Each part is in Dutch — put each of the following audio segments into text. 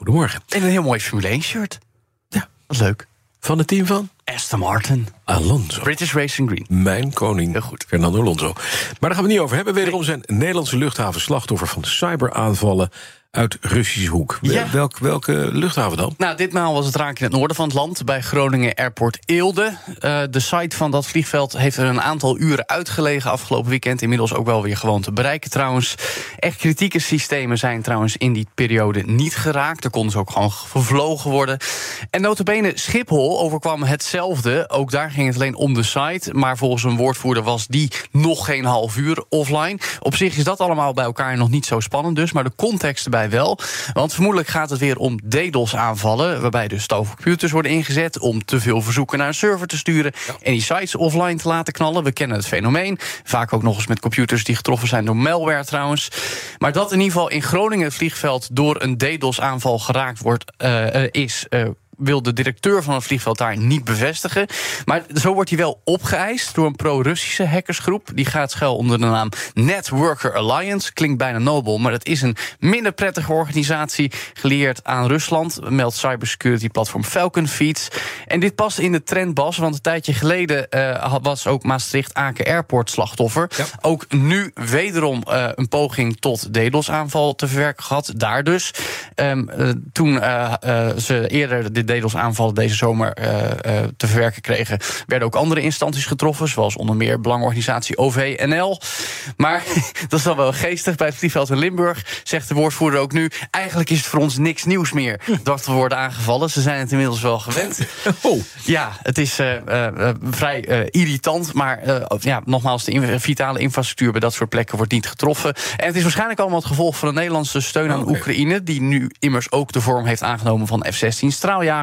Goedemorgen. En een heel mooi Formule 1 shirt. Ja. Wat leuk. Van het team van? Aston Martin. Alonso. British Racing Green. Mijn koning. Heel goed. Fernando Alonso. Maar daar gaan we het niet over hebben. Wederom zijn Nederlandse luchthaven slachtoffer van cyberaanvallen uit Russische hoek. Ja. Welk, welke luchthaven dan? Nou, ditmaal was het raak in het noorden van het land, bij Groningen Airport Eelde. Eh, de site van dat vliegveld heeft er een aantal uren uitgelegen afgelopen weekend. Inmiddels ook wel weer gewoon te bereiken trouwens. Echt kritieke systemen zijn trouwens in die periode niet geraakt. Er konden ze ook gewoon vervlogen worden. En notabene Schiphol overkwam hetzelfde. Ook daar ging het alleen om de site. Maar volgens een woordvoerder was die nog geen half uur offline. Op zich is dat allemaal bij elkaar nog niet zo spannend dus. Maar de context erbij wel. Want vermoedelijk gaat het weer om DDoS-aanvallen... waarbij dus stoofcomputers worden ingezet... om te veel verzoeken naar een server te sturen... en die sites offline te laten knallen. We kennen het fenomeen. Vaak ook nog eens met computers die getroffen zijn door malware trouwens. Maar dat in ieder geval in Groningen het vliegveld... door een DDoS-aanval geraakt wordt, uh, is... Uh, wil de directeur van het vliegveld daar niet bevestigen. Maar zo wordt hij wel opgeëist door een pro-Russische hackersgroep. Die gaat schuil onder de naam Networker Alliance. Klinkt bijna nobel, maar het is een minder prettige organisatie... geleerd aan Rusland, meldt cybersecurity-platform Falcon Feeds. En dit past in de trend, Bas, want een tijdje geleden... Uh, was ook Maastricht-Aken Airport slachtoffer. Ja. Ook nu wederom uh, een poging tot DDoS-aanval te verwerken gehad. Daar dus. Um, uh, toen ze eerder dit DDoS-aanvallen deze zomer uh, uh, te verwerken kregen, werden ook andere instanties getroffen, zoals onder meer belangenorganisatie OVNL. Maar dat is dan wel geestig. Bij het vliegveld in Limburg zegt de woordvoerder ook nu: eigenlijk is het voor ons niks nieuws meer dat we worden aangevallen. Ze zijn het inmiddels wel gewend. Oh. Ja, het is uh, vrij irritant, maar ja, nogmaals, de in vitale infrastructuur bij dat soort plekken wordt niet getroffen. En het is waarschijnlijk allemaal het gevolg van de Nederlandse steun aan Okay. Oekraïne, die nu immers ook de vorm heeft aangenomen van F-16 straaljagers.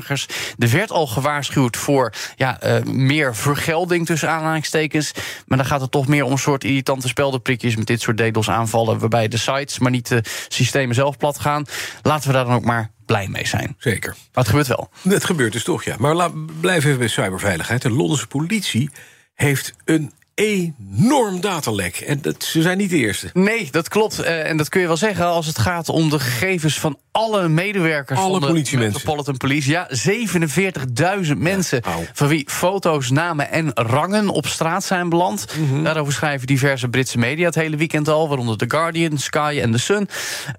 Er werd al gewaarschuwd voor ja, uh, meer vergelding tussen aanhalingstekens. Maar dan gaat het toch meer om een soort irritante speldenprikjes met dit soort DDoS-aanvallen, waarbij de sites, maar niet de systemen zelf plat gaan. Laten we daar dan ook maar blij mee zijn. Zeker. Maar het gebeurt wel. Het gebeurt dus toch, ja. Maar laat, blijf even bij cyberveiligheid. De Londense politie heeft een enorm datalek. En dat, ze zijn niet de eerste. Nee, dat klopt. Uh, en dat kun je wel zeggen als het gaat om de gegevens van alle medewerkers alle van de politiemensen. Metropolitan Police. Ja, 47.000 mensen van wie foto's, namen en rangen op straat zijn beland. Mhm. Daarover schrijven diverse Britse media het hele weekend al, waaronder The Guardian, Sky en The Sun.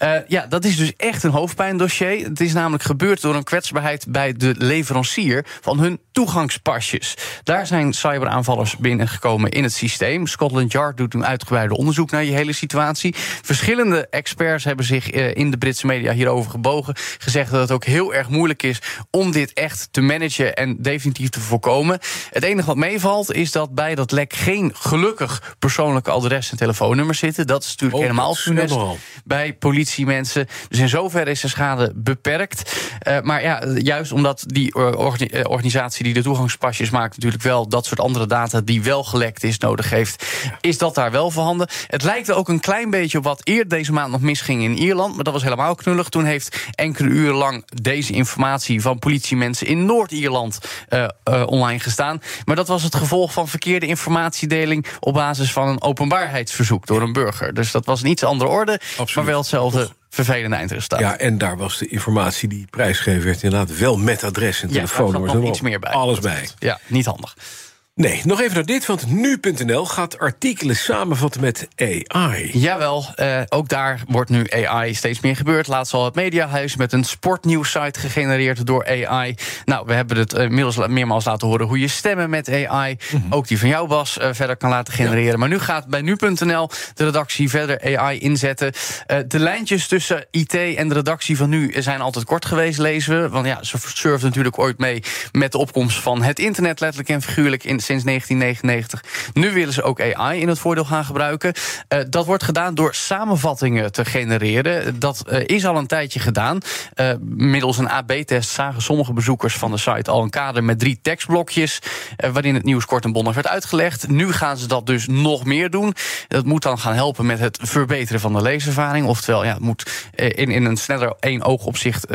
Uh, ja, dat is dus echt een hoofdpijndossier. Het is namelijk gebeurd door een kwetsbaarheid bij de leverancier van hun toegangspasjes. Daar zijn cyberaanvallers binnengekomen in het systeem. Scotland Yard doet een uitgebreide onderzoek naar die hele situatie. Verschillende experts hebben zich uh, in de Britse media hierover gebogen. Gezegd dat het ook heel erg moeilijk is om dit echt te managen en definitief te voorkomen. Het enige wat meevalt is dat bij dat lek geen gelukkig persoonlijke adres en telefoonnummers zitten. Dat is natuurlijk Oh, helemaal funest bij politiemensen. Dus in zoverre is de schade beperkt. Uh, maar ja, juist omdat die organi organisatie die de toegangspasjes maakt natuurlijk wel dat soort andere data die wel gelekt is nodig heeft, is dat daar wel voorhanden. Het lijkt er ook een klein beetje op wat eerder deze maand nog misging in Ierland, maar dat was helemaal knullig. Toen heeft enkele uren lang deze informatie van politiemensen in Noord-Ierland uh, uh, online gestaan. Maar dat was het gevolg van verkeerde informatiedeling op basis van een openbaarheidsverzoek door een burger. Dus dat was een iets andere orde, Absoluut. maar wel hetzelfde vervelende eindresultaat. Ja, en daar was de informatie die prijsgegeven werd inderdaad wel met adres en Ja, telefoonnummer. daar zat nog iets meer bij. Alles bij. Ja, niet handig. Nee, nog even naar dit, want nu.nl gaat artikelen samenvatten met AI. Jawel, uh, ook daar wordt nu AI steeds meer gebeurd. Laatst al het Mediahuis met een sportnieuwsite gegenereerd door AI. Nou, we hebben het uh, inmiddels meermaals laten horen hoe je stemmen met AI, mm -hmm. ook die van jou Bas, uh, verder kan laten genereren. Ja. Maar nu gaat bij nu.nl de redactie verder AI inzetten. Uh, de lijntjes tussen IT en de redactie van nu zijn altijd kort geweest, lezen we. Want ja, ze surfen natuurlijk ooit mee met de opkomst van het internet, letterlijk en figuurlijk in sinds 1999. Nu willen ze ook AI in het voordeel gaan gebruiken. Uh, dat wordt gedaan door samenvattingen te genereren. Dat uh, is al een tijdje gedaan. Uh, middels een AB-test zagen sommige bezoekers van de site al een kader met drie tekstblokjes. waarin het nieuws kort en bondig werd uitgelegd. Nu gaan ze dat dus nog meer doen. Dat moet dan gaan helpen met het verbeteren van de leeservaring. Oftewel, ja, het moet in, in een sneller één oogopzicht,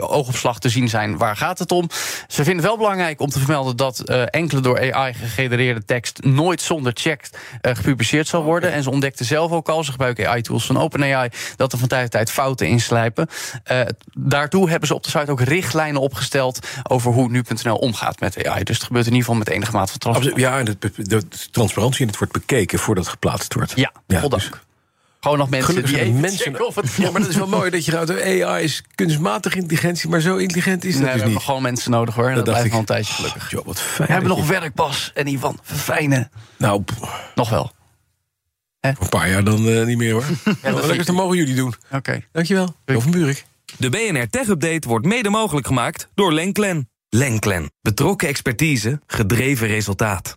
oogopslag te zien zijn waar gaat het om. Ze vinden het wel belangrijk om te vermelden dat enkele door AI gegenereerde tekst nooit zonder check gepubliceerd zal worden. En ze ontdekten zelf ook al, ze gebruiken AI-tools van OpenAI, dat er van tijd tot tijd fouten inslijpen. Uh, daartoe hebben ze op de site ook richtlijnen opgesteld over hoe nu.nl omgaat met AI. Dus het gebeurt in ieder geval met enige mate van transparantie. Ja, en de, de, transparantie en het wordt bekeken voordat het geplaatst wordt. Ja, ja dus Gewoon nog mensen Gelukkig die even mensen. Of het... Ja, maar dat is wel mooi dat je gaat. AI is kunstmatige intelligentie, maar zo intelligent is dat nee, dus we niet. hebben gewoon mensen nodig hoor. En dat, dat blijft wel een tijdje gelukkig. Jo, wat fijn. We hebben nog werkpas en Ivan, verfijnen. Nou, nog wel. Een paar jaar dan uh, niet meer hoor. ja, dat dan mogen jullie doen. Oké. Okay. Dankjewel. Van Buurik. De BNR Tech Update wordt mede mogelijk gemaakt door Lenklen. Lenklen. Betrokken expertise, gedreven resultaat.